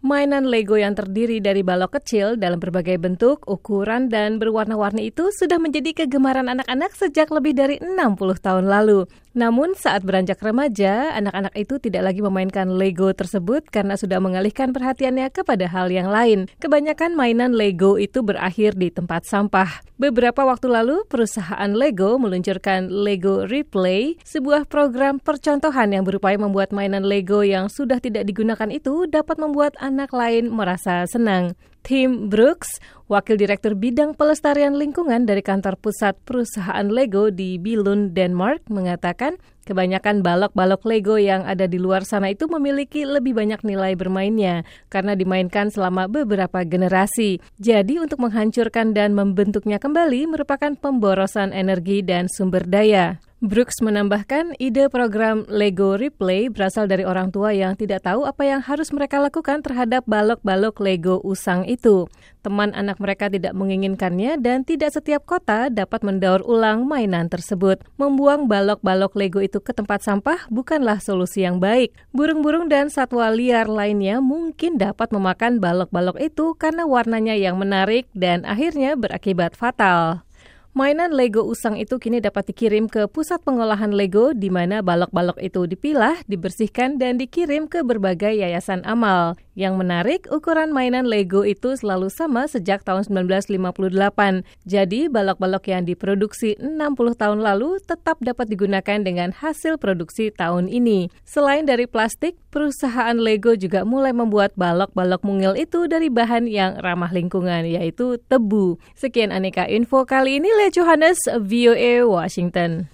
Mainan Lego yang terdiri dari balok kecil dalam berbagai bentuk, ukuran, dan berwarna-warni itu sudah menjadi kegemaran anak-anak sejak lebih dari 60 tahun lalu. Namun saat beranjak remaja, anak-anak itu tidak lagi memainkan Lego tersebut karena sudah mengalihkan perhatiannya kepada hal yang lain. Kebanyakan mainan Lego itu berakhir di tempat sampah. Beberapa waktu lalu, perusahaan Lego meluncurkan Lego Replay, sebuah program percontohan yang berupaya membuat mainan Lego yang sudah tidak digunakan itu dapat membuat anak lain merasa senang. Tim Brooks, Wakil Direktur Bidang Pelestarian Lingkungan dari kantor pusat perusahaan Lego di Billund, Denmark, mengatakan kebanyakan balok-balok Lego yang ada di luar sana itu memiliki lebih banyak nilai bermainnya karena dimainkan selama beberapa generasi. Jadi untuk menghancurkan dan membentuknya kembali merupakan pemborosan energi dan sumber daya. Brooks menambahkan ide program Lego Replay berasal dari orang tua yang tidak tahu apa yang harus mereka lakukan terhadap balok-balok Lego usang itu. Teman anak mereka tidak menginginkannya dan tidak setiap kota dapat mendaur ulang mainan tersebut. Membuang balok-balok Lego itu ke tempat sampah bukanlah solusi yang baik. Burung-burung dan satwa liar lainnya mungkin dapat memakan balok-balok itu karena warnanya yang menarik dan akhirnya berakibat fatal. Mainan Lego usang itu kini dapat dikirim ke pusat pengolahan Lego di mana balok-balok itu dipilah, dibersihkan, dan dikirim ke berbagai yayasan amal. Yang menarik, ukuran mainan Lego itu selalu sama sejak tahun 1958. Jadi, balok-balok yang diproduksi 60 tahun lalu tetap dapat digunakan dengan hasil produksi tahun ini. Selain dari plastik, perusahaan Lego juga mulai membuat balok-balok mungil itu dari bahan yang ramah lingkungan, yaitu tebu. Sekian aneka info kali ini, Lea Johannes, VOA Washington.